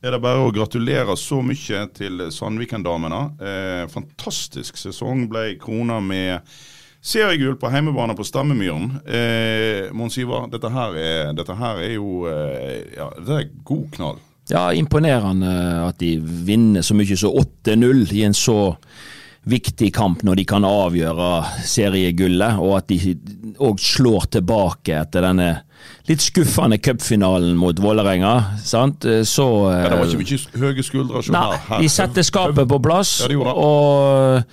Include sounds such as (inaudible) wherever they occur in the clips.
er det bare å gratulere så mye til Sandviken-damene. Eh, fantastisk sesong ble krona med seriegull på heimebane på Stammemyren. Eh, Mons Ivar, dette dette her er jo eh, ja, det er god knall. Ja, imponerende at de vinner så mye som 8-0 i en så viktig kamp når de kan avgjøre seriegullet, og at de òg slår tilbake etter denne litt skuffende cupfinalen mot Vålerenga. sant? Så Ja, det var ikke mye høye skuldre. Nei, her. De setter skapet på plass Ja, de og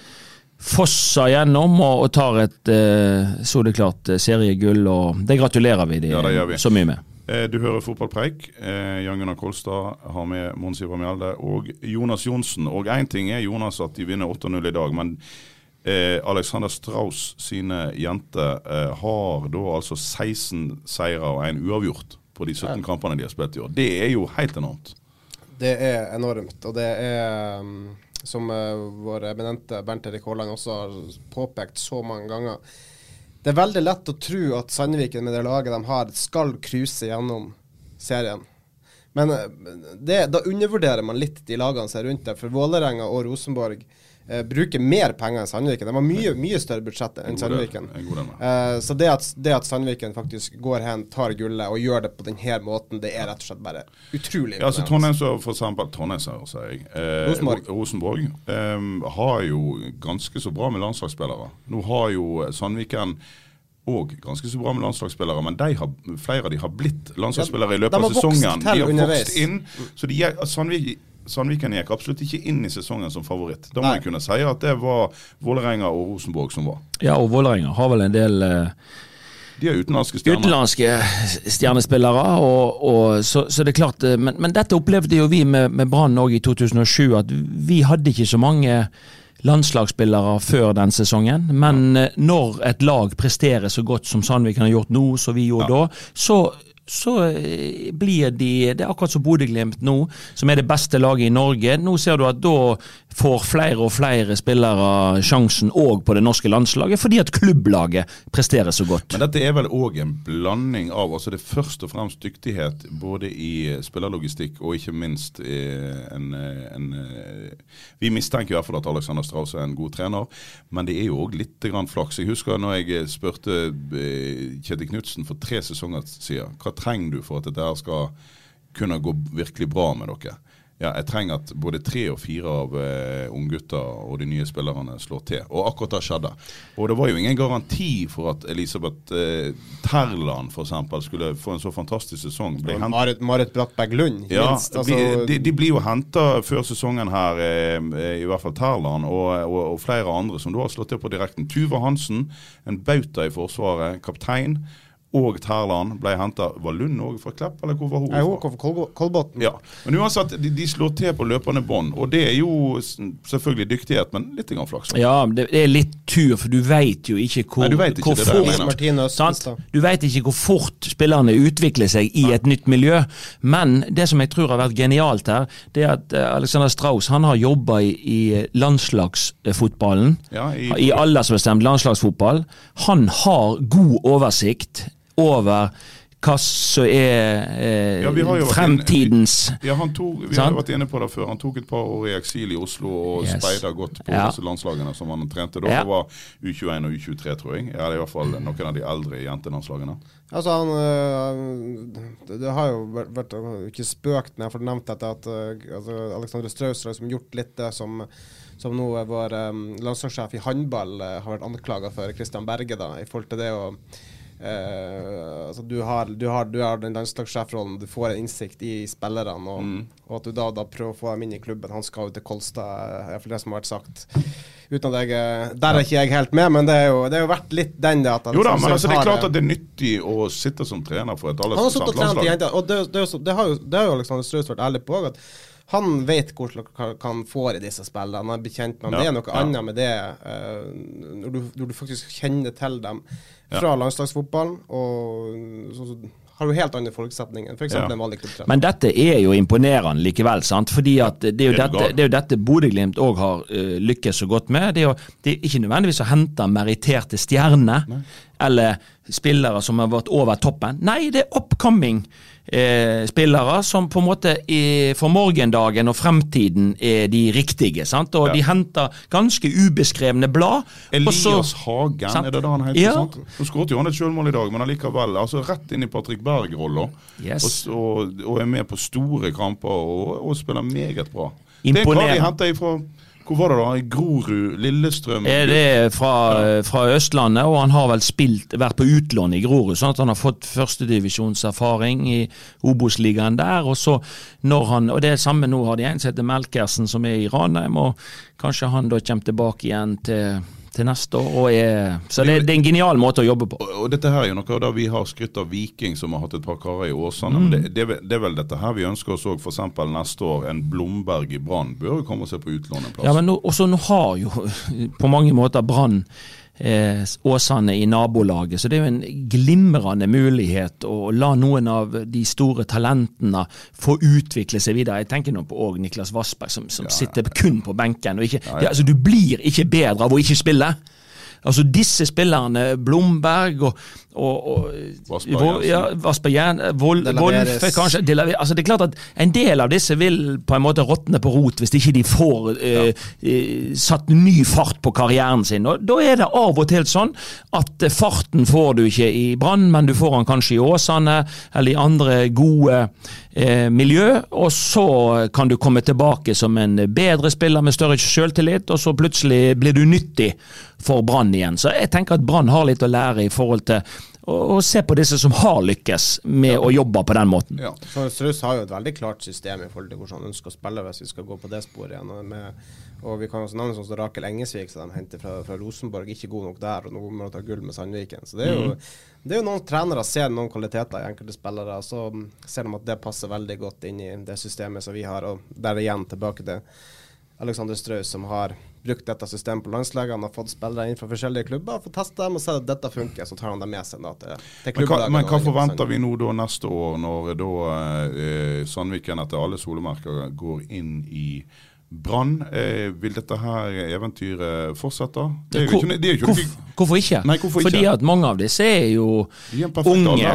fosser gjennom og, og tar et eh, så det klart eh, seriegull. og Det gratulerer vi dem Ja, så mye med. Eh, Du hører Fotballpreik. Eh, Jan Gunnar Kolstad har med Mons Ivar Mjelde og Jonas Johnsen. Og én ting er Jonas at de vinner 8-0 i dag, men eh, Alexander Strauss sine jenter har da altså 16 seire og en uavgjort på de 17 kampene de har spilt i år. Det er jo helt enormt. Det er enormt. Og det er, um, som vår eminente Bernt Erik Haaland også har påpekt så mange ganger, det er veldig lett å tro at Sandviken med det laget de har, skal cruise gjennom serien. Men uh, det, da undervurderer man litt de lagene som er rundt der. For Vålerenga og Rosenborg eh, bruker mer penger enn Sandviken. De har mye, mye større budsjett enn Sandviken. Eh, så det at, det at Sandviken faktisk går hen, tar gullet og gjør det på denne måten, det er rett og slett bare utrolig Ja, altså imponerende. Trondheim, så for eksempel, sier jeg. Eh, Rosenborg. Rosenborg eh, har jo ganske så bra med landslagsspillere. Nå har jo Sandviken og ganske så bra med landslagsspillere, men de har, flere av de har blitt landslagsspillere i løpet av sesongen. De har vokst inn. Så de, Sandvik, Sandviken gikk absolutt ikke inn i sesongen som favoritt. Da må Nei. jeg kunne si at det var Vålerenga og Rosenborg som var. Ja, og Vålerenga har vel en del uh, De er utenlandske stjerner. utenlandske stjernespillere. Og, og, så, så det er klart, eh, men, men dette opplevde jo vi med, med Brann òg i 2007, at vi hadde ikke så mange landslagsspillere før den sesongen. Men ja. når et lag presterer så godt som Sandviken har gjort nå, som vi gjorde da, så så eh, blir de Det er akkurat som Bodø-Glimt nå, som er det beste laget i Norge. Nå ser du at da får flere og flere spillere sjansen òg på det norske landslaget, fordi at klubblaget presterer så godt. Men dette er vel òg en blanding av altså Det er først og fremst dyktighet både i eh, spillerlogistikk og ikke minst eh, en, en Vi mistenker i hvert fall at Alexander Strauss er en god trener, men det er jo òg litt flaks. Jeg husker når jeg spurte Kjetil Knutsen for tre sesonger siden hva trenger du for at dette skal kunne gå virkelig bra med dere. Ja, jeg trenger at både tre og fire av eh, unggutta og de nye spillerne slår til. Og akkurat det skjedde. Og det var jo ingen garanti for at Elisabeth eh, Terland f.eks. skulle få en så fantastisk sesong. Marit, Marit Brattberg Lund, ja, minst. Altså, de, de, de blir jo henta før sesongen her, eh, i hvert fall Terland og, og, og flere andre som da har slått til på direkten. Tuva Hansen, en bauta i Forsvaret, kaptein. Og Terland ble henta Var Lund òg fra Klepp, eller hvor var hun? Nei, fra? håper fra Kol Kolbotn. Ja, men uansett, de, de slår til på løpende bånd. Og det er jo selvfølgelig dyktighet, men litt grann flaks. Ja, det det er litt tur, for du veit jo ikke hvor, Nei, du vet ikke hvor fort. Du veit ikke hvor fort spillerne utvikler seg i et nytt miljø. Men det som jeg tror har vært genialt her, det er at eh, Alexander Strauss han har jobba i, i landslagsfotballen. Ja, i- I aldersbestemt landslagsfotball. Han har god oversikt over hva som er eh, Ja, vi har jo vært fremtidens Ja, han tok, Vi har jo vært inne på det før. Han tok et par år i eksil i Oslo og Yes. speida godt på Ja. disse landslagene som han trente. Da Ja. Det var U21 og U23, tror jeg. Ja, det er i hvert fall noen av de eldre jentelandslagene. Altså, han øh, det, det har jo vært, ikke spøkt med, for du nevnte dette at øh, altså, Alexander Straus har liksom gjort litt det som, som nå er vår um, landslagssjef i håndball har vært anklaga for, Christian Berge, da, i forhold til det å øh, altså, du, har, du, har, du har den landslagssjefrollen, du får en innsikt i spillerne, og, og at du da, da prøver å få dem inn i klubben. Han skal jo til Kolstad, er iallfall det som har vært sagt. Uten at jeg, øh, Der er ikke jeg helt med, men det er jo, det er jo vært litt den det at Jo da, men altså, det er klart at det er nyttig å sitte som trener for et han og trent i landslag. jenter, og det, det, det, har jo, det har jo Alexander Straus vært ærlig på òg, han vet hvordan han kan få i disse spillene. Han er bekjent med dem. Ja, Det er noe ja. annet med det uh, når, du, når du faktisk kjenner til dem fra landslagsfotballen. Og så, så har du helt andre forutsetninger enn f.eks. Ja. en vanlig klubbtrener. Men dette er jo imponerende likevel, sant? fordi at det er jo Er dette, det er jo dette Bodø-Glimt òg har uh, lykkes så godt med. Det er, jo, det er ikke nødvendigvis å hente meritterte stjerner eller spillere som har vært over toppen. Nei, det er upcoming eh, spillere som på en måte for morgendagen og fremtiden er de riktige. sant? Og Ja. de henter ganske ubeskrevne blad. Elias så- Hagen, Sant? er det det han heter? Ja. sant? Nå skåret jo han et selvmål i dag, men allikevel. altså Rett inn i Patrick Berg-rolla. Yes. Og, og, og er med på store kamper og, og spiller meget bra. Det er en kar de henter ifra Hvor var det da? I Grorud? Lillestrøm? Er det fra, fra Østlandet, og han har vel spilt, vært på utlån i Grorud, sånn at han har fått førstedivisjonserfaring i Obos-ligaen der. Og så når han, og det er samme nå har de en som heter Melkersen, som er i Ranheim, og kanskje han da kommer tilbake igjen til, til neste år. Er, så det, det er en genial måte å jobbe på. Og, og dette her er jo noe da vi har skrytt av Viking, som har hatt et par karer i Åsane. Mm. Men det, det, det er vel dette her vi ønsker oss òg, f.eks. neste år. En Blomberg i Brann bør jo komme og se på utlån en plass. Ja, men nå, også nå har jo på mange måter Brann eh, Åsane i nabolaget, så det er jo en glimrende mulighet å la noen av de store talentene få utvikle seg videre. Jeg tenker nå på òg Niklas Vassberg, som, som sitter kun på benken. Ikke, Det, altså, du blir ikke bedre av å ikke spille. Altså Disse spillerne, Blomberg og, og, og Vol- ja, Vassberg Jern, Vol, De kanskje. De lever- altså, det er klart at En del av disse vil på en måte råtne på rot hvis ikke de får eh, ja. satt ny fart på karrieren sin. Og Da er det av og til sånn at eh, farten får du ikke i Brann, men du får den kanskje i Åsane eller i andre gode eh, miljø. Og så kan du komme tilbake som en bedre spiller med større selvtillit, og så plutselig blir du nyttig for Brann igjen. Så jeg tenker at Brann har litt å lære i forhold til å se på disse som har lykkes med å jobbe på den måten. Ja. Så Strauss har jo et veldig klart system i forhold til hvordan han ønsker å spille, hvis vi skal gå på det sporet igjen. Og, med, og vi kan også nevne sånn som Rakel Engesvik, som de henter fra, fra Rosenborg. Ikke god nok der, og nå må de ta gull med Sandviken. Så det er jo, det er jo noen trenere ser noen kvaliteter i enkelte spillere, og så ser de at det passer veldig godt inn i det systemet som vi har. Og der igjen tilbake til Alexander Strauss, som har brukt dette systemet på landslagene og fått spillere inn fra forskjellige klubber, fått teste dem og sett at dette funker. Så tar han dem med seg da, til, til Men hva, men hva forventer vi nå da neste år, når da eh, Sandviken etter alle solemerker går inn i Brann? Eh, vil dette her eventyret fortsette? Det er jo ikke, det er jo ikke Hvorfor, hvorfor ikke? Nei, hvorfor ikke? Fordi at mange av disse er jo er unge,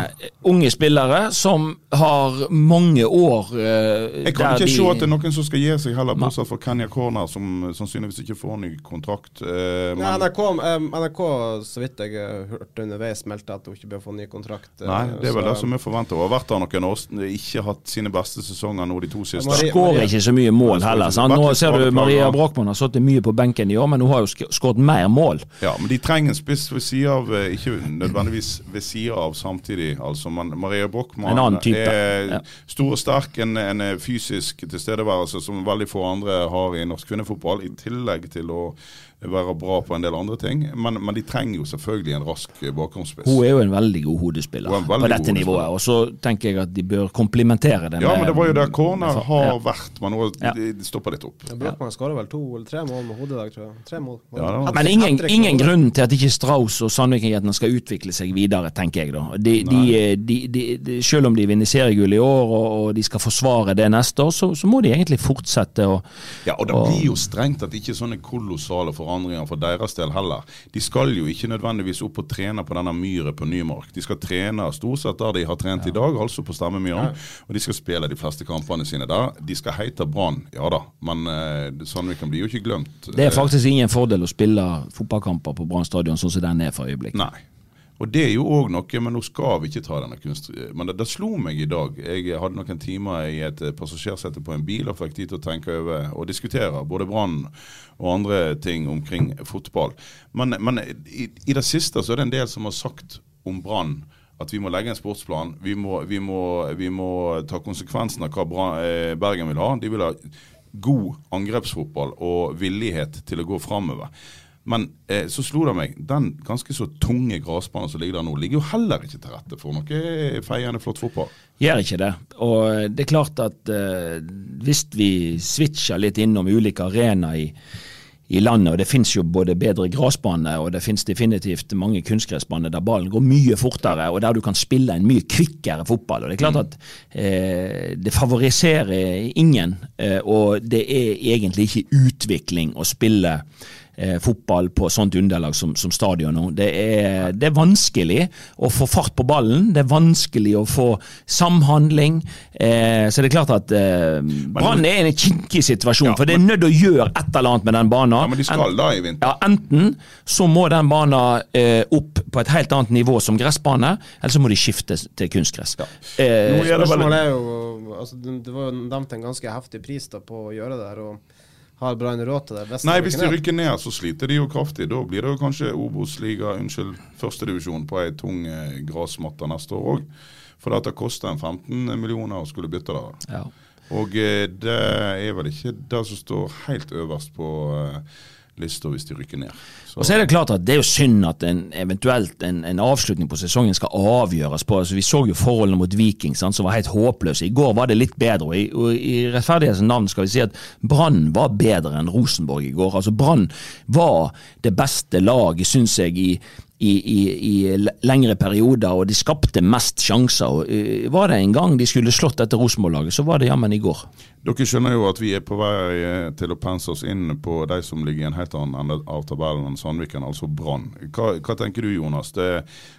unge spillere som har mange år eh, Jeg kan der ikke de se at det er noen som skal gi seg heller, bortsett fra Kenya Corner, som sannsynligvis ikke får ny kontrakt. Eh, Nei, men, NRK, eh, NRK, så vidt jeg eh, hørte underveis, meldte at hun ikke bør få ny kontrakt. eh, nei, det er vel så- det som er forventa. Har vært der noen år, ikke hatt sine beste sesonger nå de to siste. Skårer ikke så mye mål heller. Sant? Nå ser du Maria ja. Brochmann har sittet mye på benken i år, men hun har jo sk- skåret mer mål. Ja, men de trenger en spiss ved sida av, eh, ikke nødvendigvis ved sida av samtidig. altså. Men Maria Brochmann er stor og sterk, en, en fysisk tilstedeværelse som veldig få andre har i norsk kvinnefotball, i tillegg til å være bra på en del andre ting. Men, men de trenger jo selvfølgelig en rask eh, bakgrunnsspiss. Hun er jo en veldig god hodespiller er veldig på dette nivået. Og så tenker jeg at de bør komplementere det Ja, men det var jo der med- corner har Ja. vært, men nå Ja. stopper litt opp. Ja, Brochmann skåra vel to eller tre mål med hodet i dag, tror jeg. Tre mål. Ja, det var- Men ingen, ingen grunn til at ikke Strauss og Sandviken-jentene skal utvikle seg videre, tenker jeg da. De, de, de, de, de, selv om de vinner seriegull i år og, og de skal forsvare det neste år, så, så må de egentlig fortsette å Ja, og det Og- blir jo strengt at ikke sånne kolossale forandringer forandringer for deres del heller. De skal jo ikke nødvendigvis opp og trene på denne myret på Nymark. De skal trene stort sett der de har trent i dag, altså på Stemmemyren. Og de skal spille de fleste kampene sine der. De skal heite Brann, ja da, men uh, Sandviken blir jo ikke glemt. Det er faktisk ingen fordel å spille fotballkamper på Brann stadion sånn som den er for øyeblikket. Nei. Og det er jo òg noe, men nå skal vi ikke ta denne kunst... Men det, det, slo meg i dag. Jeg hadde noen timer i et passasjersete på en bil og fikk tid til å tenke over og diskutere både Brann og andre ting omkring fotball. Men, men i, i, det siste så er det en del som har sagt om Brann at vi må legge en sportsplan. Vi må, vi må, vi må ta konsekvensen av hva Brann, eh, Bergen vil ha. De vil ha god angrepsfotball og villighet til å gå framover. Men eh, så slo det meg, den ganske så tunge gressbanen som ligger der nå, ligger jo heller ikke til rette for noe feiende flott fotball. Gjør ikke det. Og det er klart at eh, hvis vi switcher litt innom ulike arenaer i, i landet, og det finnes jo både bedre gressbaner og det finnes definitivt mange kunstgressbaner der ballen går mye fortere, og der du kan spille en mye kvikkere fotball. og Det er klart mm. at eh, det favoriserer ingen, eh, og det er egentlig ikke utvikling å spille eh, fotball på sånt underlag som, som stadion nå. Det er, det er, vanskelig å få fart på ballen, det er vanskelig å få samhandling. Eh, så det er klart at eh, Brann er i en kinkig situasjon, ja, for det er nødt til å gjøre et eller annet med den banen. Ja, men de skal da i vinter. Ja, enten så må den banen eh, opp på et helt annet nivå som gressbane, eller så må de skifte til kunstgress. Ja. Eh, Spørsmålet er jo altså, Det var jo nevnt en ganske heftig pris da på å gjøre det her. og har Brann råd til det? Hvis Nei, hvis de rykker ned, så sliter de jo kraftig. Da blir det jo kanskje Obos-liga, unnskyld, førstedivisjon på ei tung eh, gressmatte neste år òg. For det koster en 15 millioner å skulle bytte det. Ja. Og eh, det er vel ikke det som står helt øverst på eh, lista hvis de rykker ned. Så. Og så er Det klart at det er jo synd at en eventuelt en, en avslutning på sesongen skal avgjøres på altså Vi så jo forholdene mot Viking sant, som var helt håpløse. I går var det litt bedre. og I, og i rettferdighetens navn skal vi si at Brann var bedre enn Rosenborg i går. Altså Brann var det beste laget, syns jeg, i, i, i, i, lengre perioder, og de skapte mest sjanser. Og, uh, var det en gang de skulle slått dette Rosenborg-laget, så var det jammen i går. Dere skjønner jo at vi er på vei eh, til å pense oss inn på de som ligger i en helt annen ende av tabellen enn Sandviken, altså Brann. Hva, hva, tenker du Jonas? Det,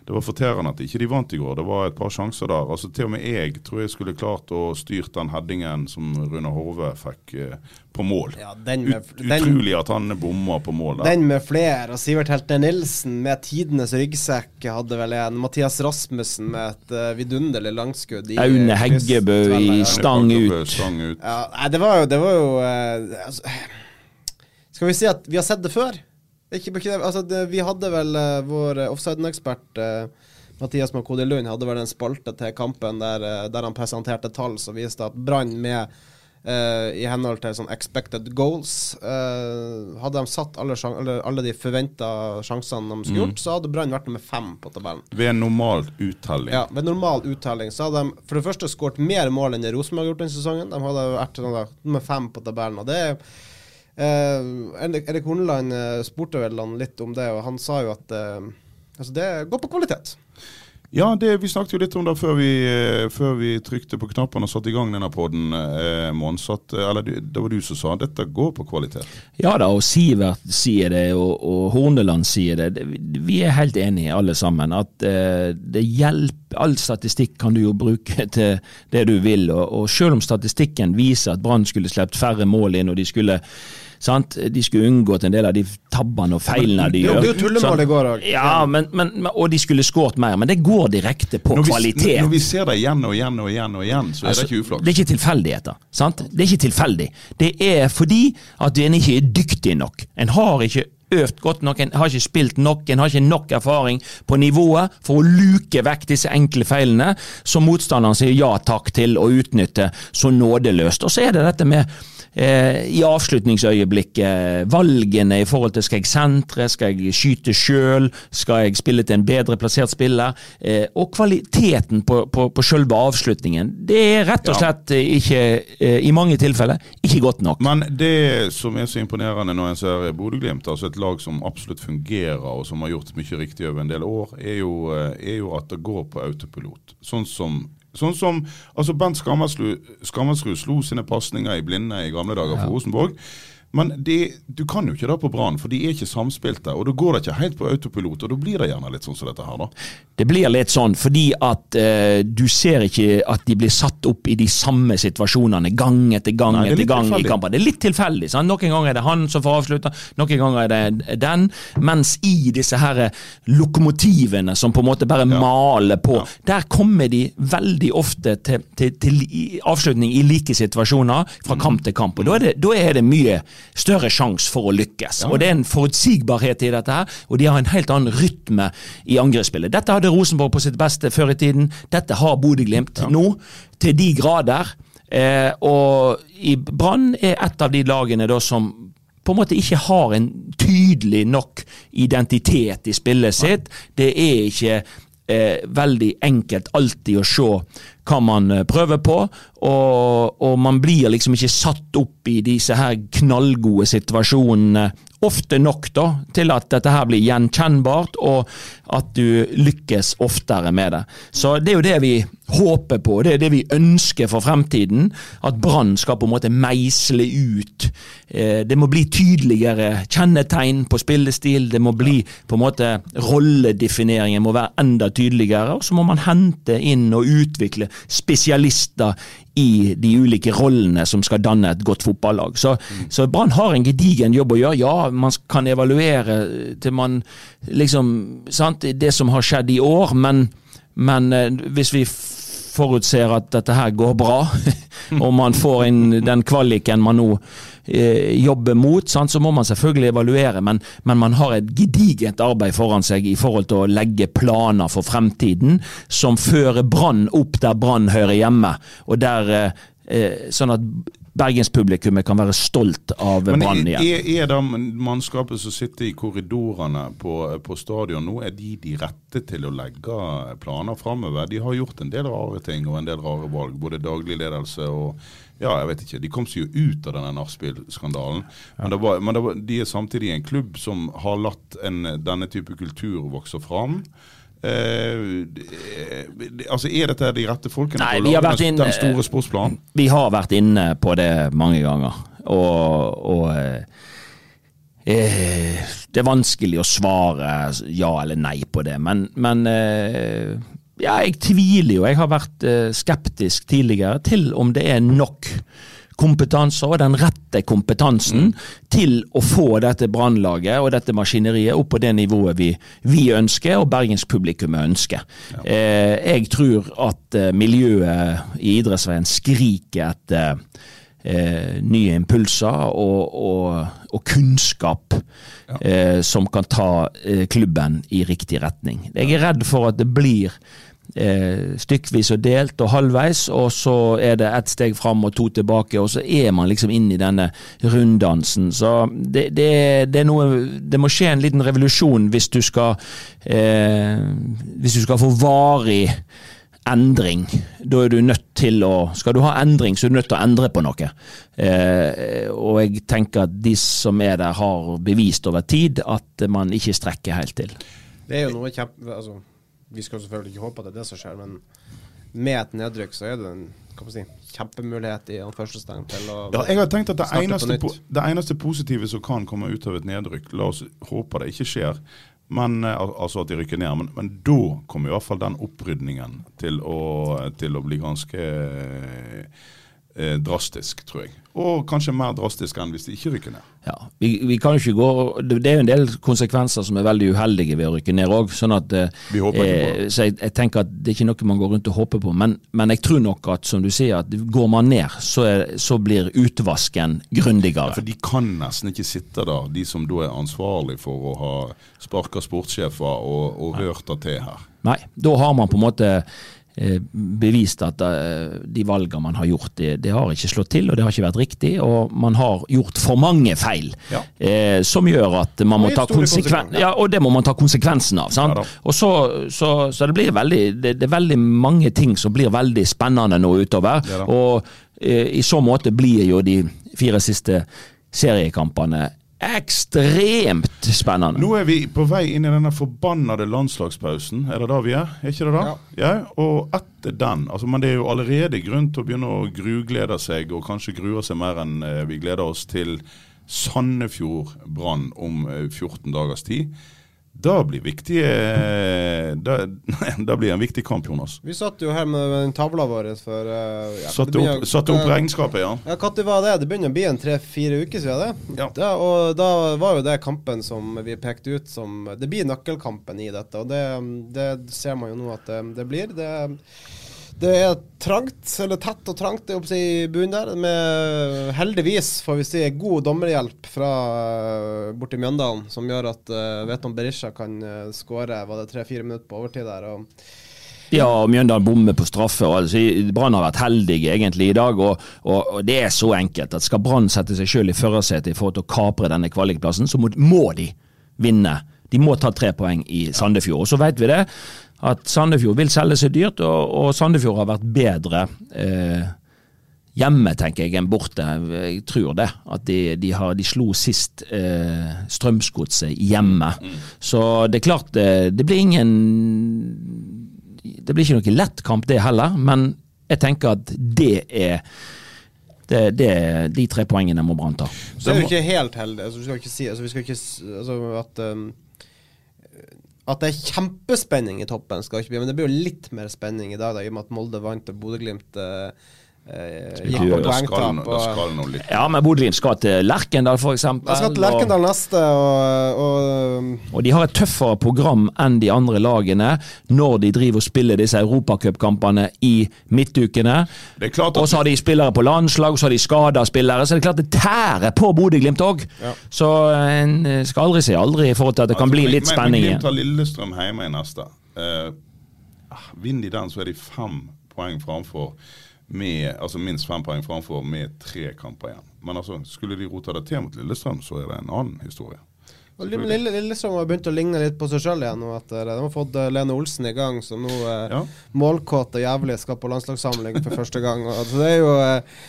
det var forterrende at ikke de vant i går. Det var et par sjanser der. Altså Til og med jeg tror jeg skulle klart å styrt den headingen som Rune Horve fikk eh, på mål. Ja, med, Ut, utrolig at han bomma på mål der. Den med flere. og Sivert Helte Nilsen med tidenes ryggsekk hadde vel en. Mathias Rasmussen med et uh, vidunderlig langskudd. Aune Heggebø i stang ut. Stang ut. Ja, nei, det var jo, det var jo uh, altså, Skal vi si at vi har sett det før? Ikke, altså, det, vi hadde vel uh, vår offside-ekspert Mathias Makodi Lund hadde vel en spalte til kampen der, der han presenterte tall som viste at Brann med I henhold til sånn expected goals. Uh, hadde de satt alle, alle, de forventa sjansene de skulle mm. gjort, så hadde Brann vært nummer fem på tabellen. Ved en normal uttelling? Ja, ved normal uttelling. Så hadde de for det første skåret mer mål enn det Rosenborg har gjort denne sesongen. De hadde vært sånn nummer fem på tabellen. Og det er uh, Erik Horneland spurte vel han litt om det, og han sa jo at altså det går på kvalitet. Ja, det, vi snakket jo litt om det før vi, eh, før vi trykte på knappene og satte i gang denne poden. Eh, eh, eller det var du som sa dette går på kvalitet? Ja da, og Sivert sier det, og, og Horneland sier det. Vi er helt enige alle sammen. At eh, det hjelper All statistikk kan du jo bruke (laughs) til det du vil. Og, og selv om statistikken viser at Brann skulle sluppet færre mål inn, og de skulle Sant? De skulle unngått en del av de tabbene og feilene de gjør. Det er tullemål i går òg. Ja, men, men, og de skulle skåret mer. Men det går direkte på når vi, kvalitet. Når vi ser det igjen og igjen og igjen, og igjen, så er altså, det ikke uflaks. Det er ikke tilfeldigheter. Sant? Det er ikke tilfeldig. Det er fordi at en ikke er dyktig nok. En har ikke øvd godt nok, en har ikke spilt nok, en har ikke nok erfaring på nivået for å luke vekk disse enkle feilene som motstanderen sier ja takk til å utnytte så nådeløst. Og så er det dette med eh, i avslutningsøyeblikket. Valgene i forhold til skal jeg sentre, skal jeg skyte sjøl, skal jeg spille til en bedre plassert spiller? Eh, og kvaliteten på, på, på selve avslutningen. Det er rett og slett ikke, eh, i mange tilfeller, ikke godt nok. Men det som er så imponerende når en ser Bodø-Glimt, altså et lag som absolutt fungerer og som har gjort mye riktig over en del år, er jo, eh, er jo at det går på autopilot. Sånn som Sånn som altså Bent Skammersrud slo sine pasninger i blinde i gamle dager for. Rosenborg. Men det, du kan jo ikke det på Brann, for de er ikke samspilte. Og da går det ikke helt på autopilot, og da blir det gjerne litt sånn som dette her, da. Det blir litt sånn fordi at eh, du ser ikke at de blir satt opp i de samme situasjonene gang etter gang Nei, er etter gang gang i tilfeldig. kampen. Det er litt tilfeldig. Sant? Noen ganger er det han som får avslutta, noen ganger er det den. Mens i disse her lokomotivene som på en måte bare maler på, Ja. der kommer de veldig ofte til, til, til avslutning i like situasjoner fra kamp til kamp. og Da er det, da er det mye større sjanse for å lykkes. Og Det er en forutsigbarhet i dette, her, og de har en helt annen rytme i angrepsspillet. Dette hadde Rosenborg på sitt beste før i tiden. Dette har Bodø-Glimt nå, til de grader. Eh, og i Brann er et av de lagene da som på en måte ikke har en tydelig nok identitet i spillet sitt. Det er ikke eh, veldig enkelt alltid å se hva man eh, prøver på, og, og man blir liksom ikke satt opp i disse her knallgode situasjonene ofte nok da, til at dette her blir gjenkjennbart, og at du lykkes oftere med det. Så det er jo det vi håper på, det er det vi ønsker for fremtiden. At Brann skal på en måte meisle ut. Eh, det må bli tydeligere kjennetegn på spillestil, det må bli på en måte rolledefineringen må være enda tydeligere, og så må man hente inn og utvikle spesialister i de ulike rollene som skal danne et godt fotballag. Så, så Brann har en gedigen jobb å gjøre. Ja, man kan evaluere til man liksom sant, Det som har skjedd i år, men, men eh, hvis vi forutser at dette her går bra, (laughs) og man får inn den kvaliken man nå eh, jobber mot, sant, så må man selvfølgelig evaluere, men, men man har et gedigent arbeid foran seg i forhold til å legge planer for fremtiden som fører Brann opp der Brann hører hjemme, og der eh, eh, sånn at bergenspublikummet kan være stolt av Brann igjen. er, er det mannskapet som sitter i korridorene på, på stadion nå, er de de rette til å legge planer framover? De har gjort en del rare ting og en del rare valg, både daglig ledelse og ja, jeg vet ikke. De kom seg jo ut av denne nachspiel-skandalen. Men, det var, men det var, de er samtidig en klubb som har latt en, denne type kultur vokse fram. Eh, altså Er dette de rette folkene Nei, til å lage den, den store sportsplanen? Vi har vært inne på det mange ganger, og, og eh, eh, Det er vanskelig å svare ja eller nei på det, men, men eh, ja, jeg tviler jo. Jeg har vært eh, skeptisk tidligere til om det er nok kompetanse og den rette kompetansen til å få dette brannlaget og dette maskineriet opp på det nivået vi, vi ønsker og bergenspublikummet ønsker. Eh, jeg tror at eh, miljøet i idrettsveien skriker etter eh, nye impulser og, og, og kunnskap eh, som kan ta eh, klubben i riktig retning. Jeg er redd for at det blir eh, stykkvis og delt og halvveis, og så er det ett steg fram og to tilbake, og så er man liksom inne i denne runddansen. Så det, det, det er noe Det må skje en liten revolusjon hvis du skal eh, Hvis du skal få varig endring. Da er du nødt til å Skal du ha endring, så er du nødt til å endre på noe. Eh, og jeg tenker at de som er der, har bevist over tid at man ikke strekker helt til. Det er jo noe kjempe... Altså, vi skal selvfølgelig ikke håpe at det er det som skjer, men med et nedrykk så er det en si, kjempemulighet i anførselstegn til å Ja, jeg har tenkt at det på eneste, po det eneste positive som kan komme ut av et nedrykk, la oss håpe det ikke skjer, men, eh, altså at de rykker ned, men, men da kommer i hvert fall den opprydningen til å, til å bli ganske eh, drastisk, tror jeg. Og kanskje mer drastisk enn hvis de ikke rykker ned. Ja, vi, vi kan ikke gå Det er jo en del konsekvenser som er veldig uheldige ved å rykke ned òg. Sånn at, eh, det. så jeg, jeg tenker at det er ikke noe man går rundt og håper på. Men, men jeg tror nok at som du sier, at går man ned, så, er, så blir utvasken grundigere. For de kan nesten ikke sitte der, de som da er ansvarlig for å ha sparka sportssjefer og, og rørt det til her. Nei, da har man på en måte eh, bevist at eh, de valgene man har gjort, det, det har ikke slått til, og det har ikke vært riktig. Og man har gjort for mange feil, Ja. eh, som gjør at man må ta konsekven ja, og det må man ta konsekvensen av. sant? Ja og så, så, så det blir veldig det, det er veldig mange ting som blir veldig spennende nå utover. Og eh, i så måte blir jo de fire siste seriekampene ekstremt spennende. Nå er vi på vei inn i denne forbannede landslagspausen. Er det da vi er? Er ikke det da? Ja. Og etter den altså, Men det er jo allerede grunn til å begynne å gruglede seg, og kanskje gruer seg mer enn eh, vi gleder oss til Sandefjord Brann om eh, 14 dagers tid. Blir viktige da, da blir (laughs) en viktig kamp, Jonas. Vi satt jo her med den tavla vår for uh, ja, Satte opp, satt opp regnskapet, ja. Ja, Når var det? Det begynner å bli en tre-fire uker siden det. Ja. Da, og da var jo det kampen som vi pekte ut som Det blir nøkkelkampen i dette, og det, det ser man jo nå at det, det blir. Det, det er trangt, eller tett og trangt i bunnen der. Med heldigvis, får vi si, god dommerhjelp fra uh, borti Mjøndalen, som gjør at uh, Veton Berisha kan uh, skåre var det tre-fire minutter på overtid der. og Ja, og Mjøndalen bommer på straffe. altså, Brann har vært heldige egentlig i dag. Og, og, og det er så enkelt at skal Brann sette seg selv i førersetet i forhold til å kapre denne kvalikplassen, så må, må de vinne. De må ta tre poeng i Sandefjord. Og så vet vi det, at Sandefjord vil selge seg dyrt, og, og Sandefjord har vært bedre eh, hjemme, tenker jeg, enn borte. Jeg tror det. At de, de, har, de slo sist eh, Strømsgodset hjemme. Så det er klart, det, det blir ingen Det blir ikke noe lett kamp, det heller, men jeg tenker at det er det, det, de tre poengene må Brann ta. Så er vi ikke helt heldige. Altså, vi skal ikke si altså, vi skal ikke, altså, at um, At det er kjempespenning i toppen, skal ikke bli Men det blir jo litt mer spenning i dag, da, i og med at Molde vant og Bodø-Glimt uh, gikk du- på skal, poengtap. og- skal noe litt Ja, men Bodø-Glimt skal til Lerkendal, f.eks. De skal til Lerkendal neste, og, og Og de har et tøffere program enn de andre lagene når de driver og spiller disse europacupkampene i midtukene. Det Og så har de spillere på landslag, så har de skada spillere. Så det er klart det tærer på Bodø-Glimt òg. Så en skal aldri si aldri i forhold til at det kan Altså, bli litt men- spenning igjen. Glimt har Lillestrøm hjemme i neste. Uh, Vinner de den, så er de fem poeng framfor med, altså minst fem poeng framfor med tre kamper igjen. Men altså, skulle de rota det til mot Lillestrøm, så er det en annen historie. Lille, Lille, Lillestrøm har begynt å ligne litt på seg sjøl igjen. nå etter, De har fått uh, Lene Olsen i gang, som nå uh, Ja. målkåt og jævlig skal på landslagssamling for første gang. Og, altså, det er jo uh,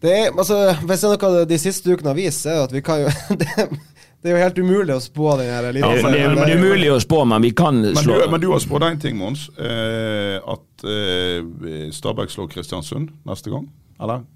det er, altså, Hvis det er noe de siste ukene har vist, er at vi kan jo (laughs) det, det er jo helt umulig å spå den her Det, Ja, det, det er umulig å spå, men vi kan Men slå du, men du har spådd én ting, Mons. Eh, at eh, Stabæk slår Kristiansund neste gang? Eller?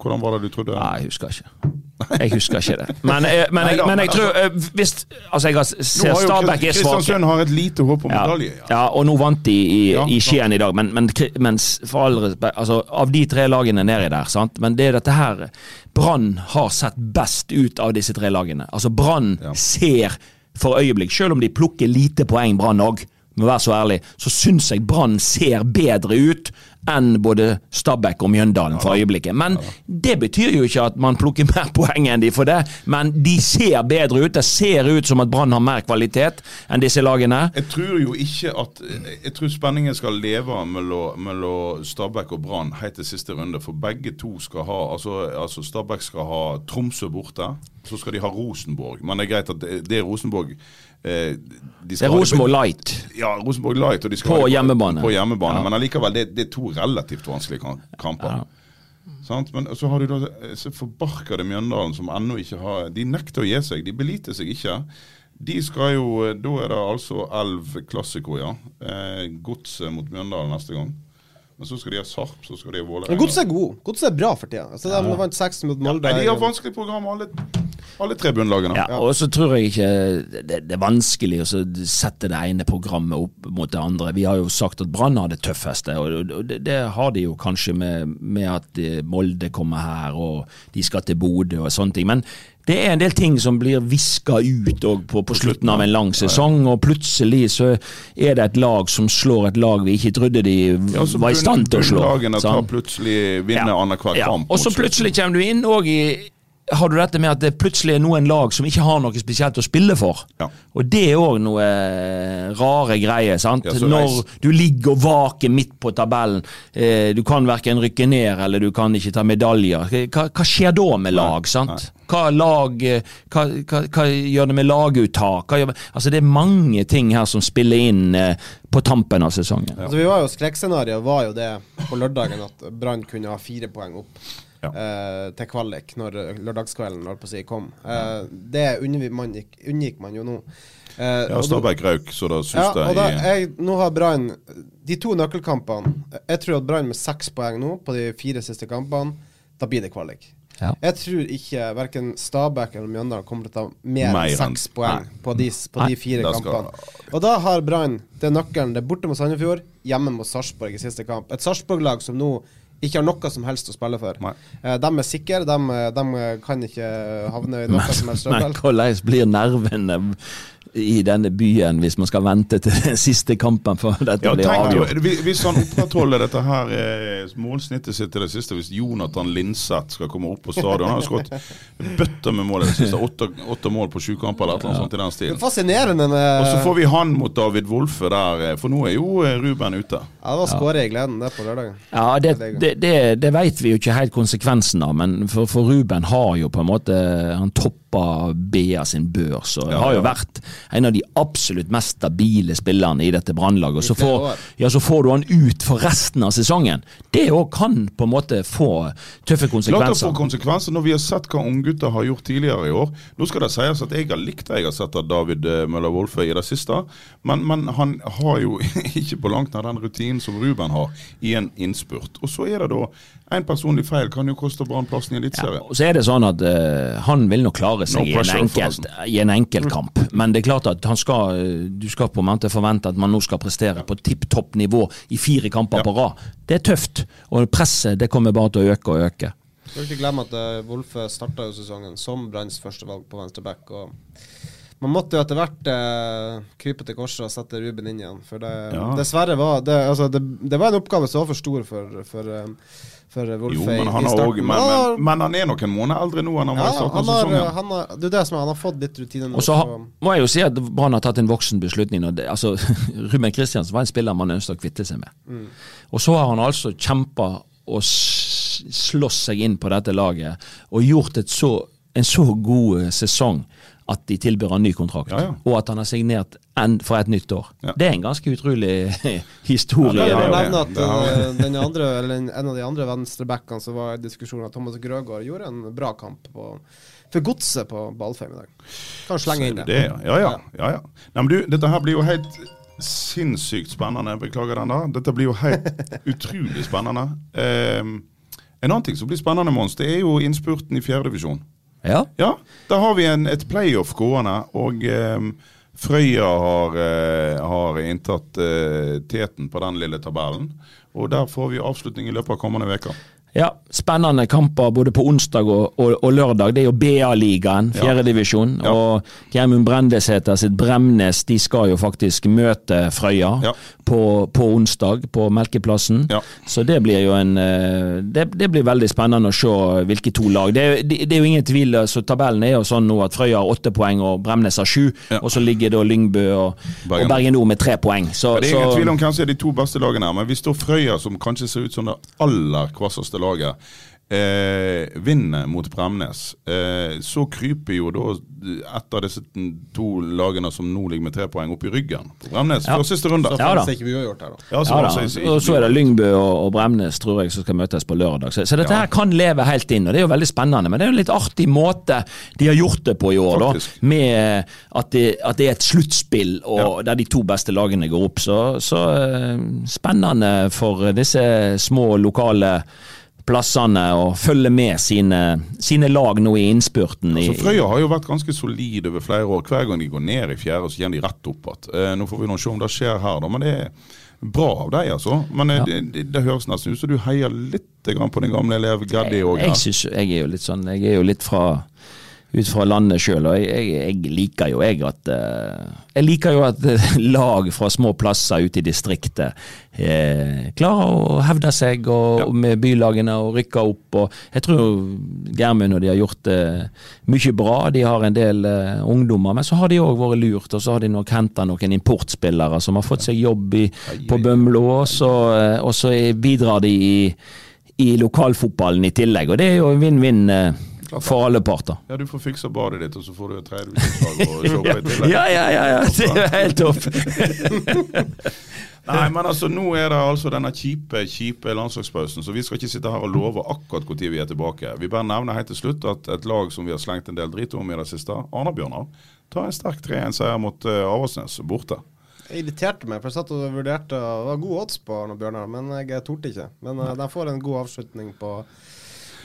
Hvordan var det du trodde? Nei, jeg husker ikke. Jeg husker ikke det. Men, eh, men, jeg, men jeg tror eh, Hvis Altså, jeg har- ser Stabæk er svake. Kristiansund har et lite håp om Ja, medalje. ja, og nå vant de i, Ja, i Skien i dag, men, men, mens for all respekt, altså, av de tre lagene nedi der, sant? men det er dette her Brann har sett best ut av disse tre lagene. Altså Brann Ja. ser for øyeblikk, selv om de plukker lite poeng, Brann òg, må være så ærlig, så syns jeg Brann ser bedre ut enn både Stabæk og Mjøndalen for øyeblikket. Men det betyr jo ikke at man plukker (laughs) mer poeng enn de for det, men de ser bedre ut. Det ser ut som at Brann har mer kvalitet enn disse lagene. Jeg tror jo ikke at Jeg tror spenningen skal leve mellom, mellom Stabæk og Brann helt til siste runde. For begge to skal ha Altså, altså Stabæk skal ha Tromsø borte. Så skal de ha Rosenborg. Men det er greit at det, det er Rosenborg eh, de Det er Rosenborg Light. Ja, Rosenborg Light. Og de skal På ha hjemmebane. På hjemmebane. Ja. Men allikevel, det, det er to relativt vanskelige kam- kamper. Sant? Men så har du da så forbarkede Mjøndalen som ennå ikke har De nekter å gi seg. De beliter seg ikke. De skal jo Da er det altså Elv Klassiko, ja. Eh, Godset mot Mjøndalen neste gang. Men så skal de ha Sarp, så skal de ha Vålerenga. Godset er god. Godset er bra for tida. Altså, De vant 6 mot Molde. Ja, de har vanskelig program, alle, alle tre bunnlagene. Ja, og så tror jeg ikke det, det er vanskelig å sette det ene programmet opp mot det andre. Vi har jo sagt at Brann har det tøffeste, og det, det har de jo kanskje med, med at eh, Molde kommer her, og de skal til Bodø og sånne ting. Men det er en del ting som blir viska ut på, på slutten av en lang sesong, og plutselig så er det et lag som slår et lag vi ikke trodde de Ja, var i stand til å slå. Bunnlagene tar plutselig vinner annenhver Ja, kamp. Og så plutselig kommer du inn og i har du dette med at det plutselig er noen lag som ikke har noe spesielt å spille for. Ja. Og det er òg noe eh, rare greier. sant? Ja, Når reis- du ligger og vaker midt på tabellen, eh, du kan verken rykke ned eller du kan ikke ta medaljer. Hva, hva skjer da med lag? sant? Hva, lag, eh, hva, hva, hva gjør det med laguttak? Hva gjør, altså Det er mange ting her som spiller inn eh, på tampen av sesongen. Altså, vi var jo Skrekkscenarioet var jo det på lørdagen at Brann kunne ha fire poeng opp Ja. eh, til kvalik når lørdagskvelden holdt på å si, kom. Eh, det unngikk man, unngikk man jo nå. Eh, Ja, Stabæk røyk, så da ja, syns og da, jeg nå har Brann De to nøkkelkampene Jeg tror at Brann med seks poeng nå på de fire siste kampene, da blir det kvalik. Ja. Jeg tror ikke verken Stabæk eller Mjøndalen kommer til å ta mer Mer enn seks poeng Nei. på de, på Nei. de fire kampene. Og da har Brann Det nøkkelen. Det er borte mot Sandefjord, hjemme mot Sarpsborg i siste kamp. Et Sarpsborg-lag som nå ikke har noe som helst å spille for. Nei. Eh, de er sikre. De, de kan ikke havne i noe som helst trøbbel. hvordan blir nervene i denne byen hvis man skal vente til den siste kampen før dette Ja, blir avgjort? hvis han opprettholder dette her eh, målsnittet sitt til det siste, hvis Jonathan Linseth skal komme opp på stadion Han har skåret bøtter med mål i det siste. Åtte, åtte mål på sju kamper eller noe ja. sånt i den Det er stilen. fascinerende med Og så får vi han mot David Wolfe der, eh, for nå er jo eh, Ruben ute. Ja, det var skåret i gleden, det, på lørdagen. Ja, det, det, det, det vet vi jo ikke helt konsekvensen av, men for, for Ruben har jo på en måte Han toppa BA sin børs og Ja, har jo vært en av de absolutt mest stabile spillerne i dette Brannlaget. Så får, ja, så får du han ut for resten av sesongen. Det òg kan på en måte få tøffe konsekvenser. Klart det konsekvenser. får konsekvenser når vi har sett hva unggutter har gjort tidligere i år. Nå skal det sies at jeg har likt det jeg har sett av David eh, Møller Wolfe i det siste, men, men han har jo (laughs) ikke på langt nær den rutinen som Ruben har i en innspurt. Og så er det da en personlig feil kan jo koste Brann plassen i Ja, Eliteserien. og så er det sånn at uh, Han vil nok klare seg No i, en enkelt, i en enkeltkamp, men det er klart at han skal, eh, du skal på en måte forvente at man nå skal prestere på tipp topp nivå i fire kamper Ja. på rad. Det er tøft, og presset det kommer bare til å øke og øke. Skal ikke glemme at uh, Wolfe starta sesongen som Branns førstevalg på venstre back. Og man måtte jo etter hvert eh, krype til korset og sette Ruben inn igjen. For det, Ja. dessverre var det, altså, det, det var en oppgave som var for stor for, for, um, for Wolfe men i, han, starten. også, men, han, men, men han er nok en måned eldre nå enn han var i starten han, av har, sesongen. han, har, det er det som er, han har fått litt rutine nå. Og så ha, må jeg jo si at Brann har tatt en voksen beslutning. Og det, altså, (laughs) Ruben Kristiansen var en spiller man ønsket å kvitte seg med. Mm. Og så har han altså kjempa og slåss seg inn på dette laget og gjort et så, en så god eh, sesong at de tilbyr han ny kontrakt. Ja, ja. Og at han har signert en, for et nytt år. Ja. Det er en ganske utrolig (laughs) historie. Jeg er nevne at uh, den andre, eller en, en av de andre venstrebackene som var i diskusjonen, Thomas Grøgaard gjorde en bra kamp på, for godset på Ballfeim i dag. Kan slenge inn det. det. Ja, ja. ja, ja, ja. Nei, men du, dette her blir jo helt sinnssykt spennende. Beklager den der. Dette blir jo helt (laughs) utrolig spennende. Um, en annen ting som blir spennende, Mons, det er jo innspurten i fjerdedivisjon. Ja. Ja, da har vi en, et playoff gående, og um, Frøya har, uh, har inntatt uh, teten på den lille tabellen. Og der får vi avslutning i løpet av kommende uker. Ja, spennende kamper både på onsdag og, og, og lørdag. Det er jo BA-ligaen, Ja. fjerdedivisjon. Ja. Og Gjermund Brendesæter sitt Bremnes de skal jo faktisk møte Frøya Ja. på, på onsdag på Melkeplassen. Ja. Så det blir jo en eh, det, det blir veldig spennende å se hvilke to lag. Det, det, det er jo ingen tvil, så tabellen er jo sånn nå at Frøya har åtte poeng og Bremnes har sju. Og så ligger da Lyngbø og Bergen. og Bergen Nord med tre poeng. Så, Det er ingen så, tvil om hvem som er de to beste lagene her, men hvis står Frøya, som kanskje ser ut som det aller kvasseste laget, eh, vinner mot Bremnes, eh, så kryper jo da et av disse to lagene som nå ligger med tre poeng, opp i ryggen på Bremnes Ja. før siste runde. Så Ja da. her, da. Ja, så Ja da, altså, ikke- og så er det Lyngbø og, og Bremnes tror jeg som skal møtes på lørdag. Så, så dette Ja. her kan leve helt inn, og det er jo veldig spennende. Men det er jo en litt artig måte de har gjort det på i år, Faktisk. da. Med at det, at det er et sluttspill og der de to beste lagene går opp. Så, så eh, spennende for disse små lokale plassene og følge med sine, sine lag nå i innspurten. Altså, Så Frøya har jo vært ganske solid over flere år. Hver gang de går ned i fjerde, så kommer de rett opp igjen. Eh, nå får vi nå se om det skjer her, da. Men det er bra av deg, altså. Men eh, Ja. det, det, det høres nesten ut som du heier litt grann på den gamle elev Gaddi òg. Jeg, synes, jeg er jo litt sånn Jeg er jo litt fra ut fra landet sjøl, og jeg, jeg, liker jo jeg at eh, Jeg liker jo at eh, lag fra små plasser ute i distriktet eh, klarer å hevde seg og, Ja. og med bylagene og rykke opp. og Jeg tror Gjermund og de har gjort eh, mye bra. De har en del eh, ungdommer, men så har de òg vært lurt. Og så har de nok henta noen importspillere som har fått seg jobb i, på Bømlo, og så, eh, og så bidrar de i i lokalfotballen i tillegg, og det er jo en vinn-vinn eh, for alle parter. Ja, du får fikse badet ditt, og så får du et tredjevisningslag og (laughs) i tillegg. Ja, ja, ja, ja, det er helt topp. (laughs) Nei, men altså, nå er det altså denne kjipe kjipe landslagspausen, så vi skal ikke sitte her og love akkurat når vi er tilbake. Vi bare nevner helt til slutt at et lag som vi har slengt en del drit om i det siste, Arna-Bjørnar, tar en sterk 3-1-seier mot uh, Avaldsnes borte. Jeg irriterte meg, for jeg satt og vurderte Det var god odds på Arne Bjørnar, men jeg torde ikke. Men uh, de får en god avslutning på,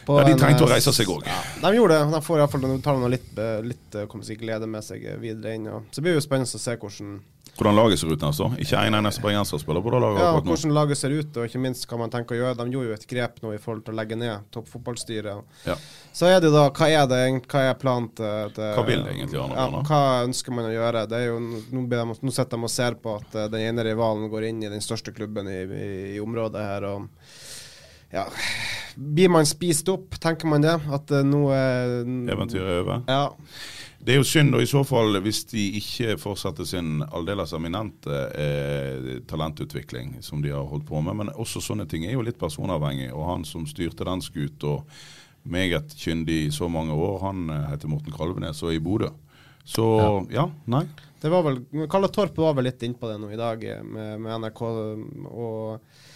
På Ja, de en, trengte å eh, reise seg òg. Ja, de gjorde det. De får iallfall tar de litt, eh, litt si, glede med seg videre inn. Og. Så det blir jo spennende å se hvordan, Hvordan laget ser ut neste år. Ikke en eneste bergenser spiller på det laget ja, hvordan laget ser ut, og ikke minst hva man tenker å gjøre. De gjorde jo et grep nå i forhold til å legge ned toppfotballstyret. Ja. Så er det jo da, hva er det hva er planen til, til Hva vil det egentlig Arne ja, Hva ønsker man å gjøre? Det er jo, nå, blir de, nå sitter de og ser på at eh, den ene rivalen går inn i den største klubben i, i, i området her. og ja, Blir man spist opp, tenker man det? At uh, nå er Eventyret er over. Ja. Det er jo synd og i så fall hvis de ikke fortsetter sin aldeles eminente eh, talentutvikling som de har holdt på med. Men også sånne ting er jo litt personavhengig. Og han som styrte den skuta meget kyndig i så mange år, han eh, heter Morten Kalvenes og er i Bodø. Så ja, nei. Det var vel, Kalle Torp var vel litt innpå det nå i dag eh, med, med NRK. og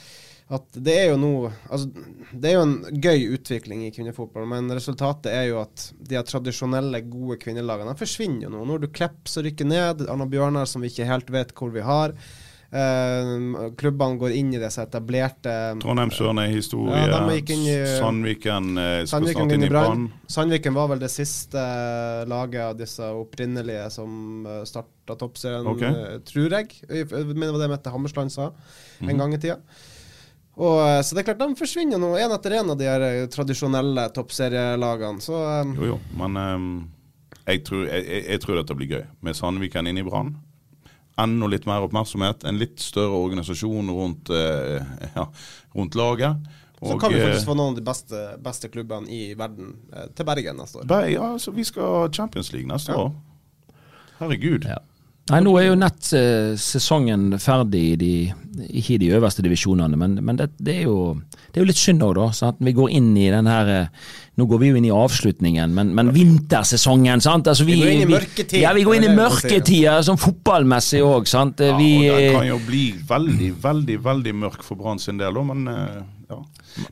at det er jo nå altså, Det er jo en gøy utvikling i kvinnefotball, men resultatet er jo at de tradisjonelle, gode kvinnelagene de forsvinner jo nå. Nå er du Klepp som rykker ned, Anna Bjørnar som vi ikke helt vet hvor vi har. Uh, klubbene går inn i det som etablerte Trondheim-Søren er historie. Ja, inn i- Sandviken uh, skal Sandviken snart inn i Brann. Sandviken var vel det siste eh, laget av disse opprinnelige som uh, starta toppserien, okay. eh, tror jeg. Mener det var det Mette Hammersland sa mm. en gang i tida. Og, eh, så det er klart, de forsvinner nå, én etter én av de her eh, tradisjonelle toppserielagene. Så um. Jo, jo, men um, jeg, tror, jeg, jeg, tror dette blir gøy. Med Sandviken inn i Brann. Enda litt mer oppmerksomhet. En litt større organisasjon rundt, uh, ja, rundt laget. så kan vi faktisk få noen av de beste, beste klubbene i verden til Bergen neste år. Ja, altså, vi skal ha Champions League neste Ja. år. Herregud. Ja. Nei, Nå er jo nett eh, sesongen ferdig i de, ikke i de øverste divisjonene, men, men det, det, er jo, det er jo litt synd òg, da. Sant? Vi går inn i den her eh, Nå går vi jo inn i avslutningen, men, men vintersesongen, sant. Altså, Vi går inn i mørketid. Ja, vi går inn i mørketider, sånn fotballmessig òg, sant. Ja, Vi, og det kan jo bli veldig, veldig veldig mørk for Brann sin del, òg, men eh, ja.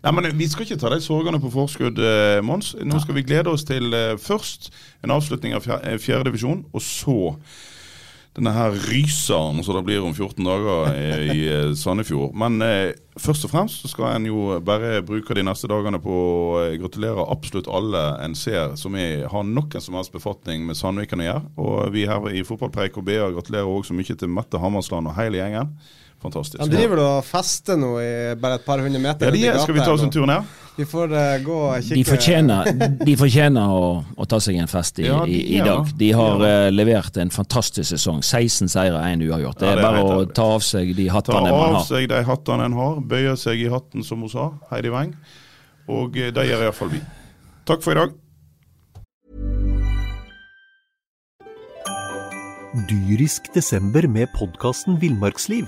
Nei, men Vi skal ikke ta de sorgene på forskudd, eh, Mons. Nå skal vi glede oss til eh, først en avslutning av fjer- eh, fjerde divisjon, og så denne her ryseren som det blir om 14 dager i, i eh, Sandefjord. Men eh, først og fremst så skal en jo bare bruke de neste dagene på å eh, gratulere absolutt alle en ser som er, har noen som helst befatning med Sandviken å gjøre. Og vi her i Fotballpreik og BA gratulerer også mye til Mette Hammersland og hele gjengen. Fantastisk. De driver og fester nå i bare et par hundre meter. Ja, de er, skal vi ta oss en tur ned? De får uh, gå og kikke. de fortjener, de fortjener å, å ta seg en fest i, Ja, de i, i dag. De har eh, levert en fantastisk sesong. 16 seire, én uavgjort. Det Ja, er det er bare å ta av seg de Ta hattene man av seg de hattene en har, bøye seg i hatten, som hun sa, Heidi Weng. Og eh, det gjør iallfall vi. Takk for i dag. Dyrisk desember med podkasten Villmarksliv.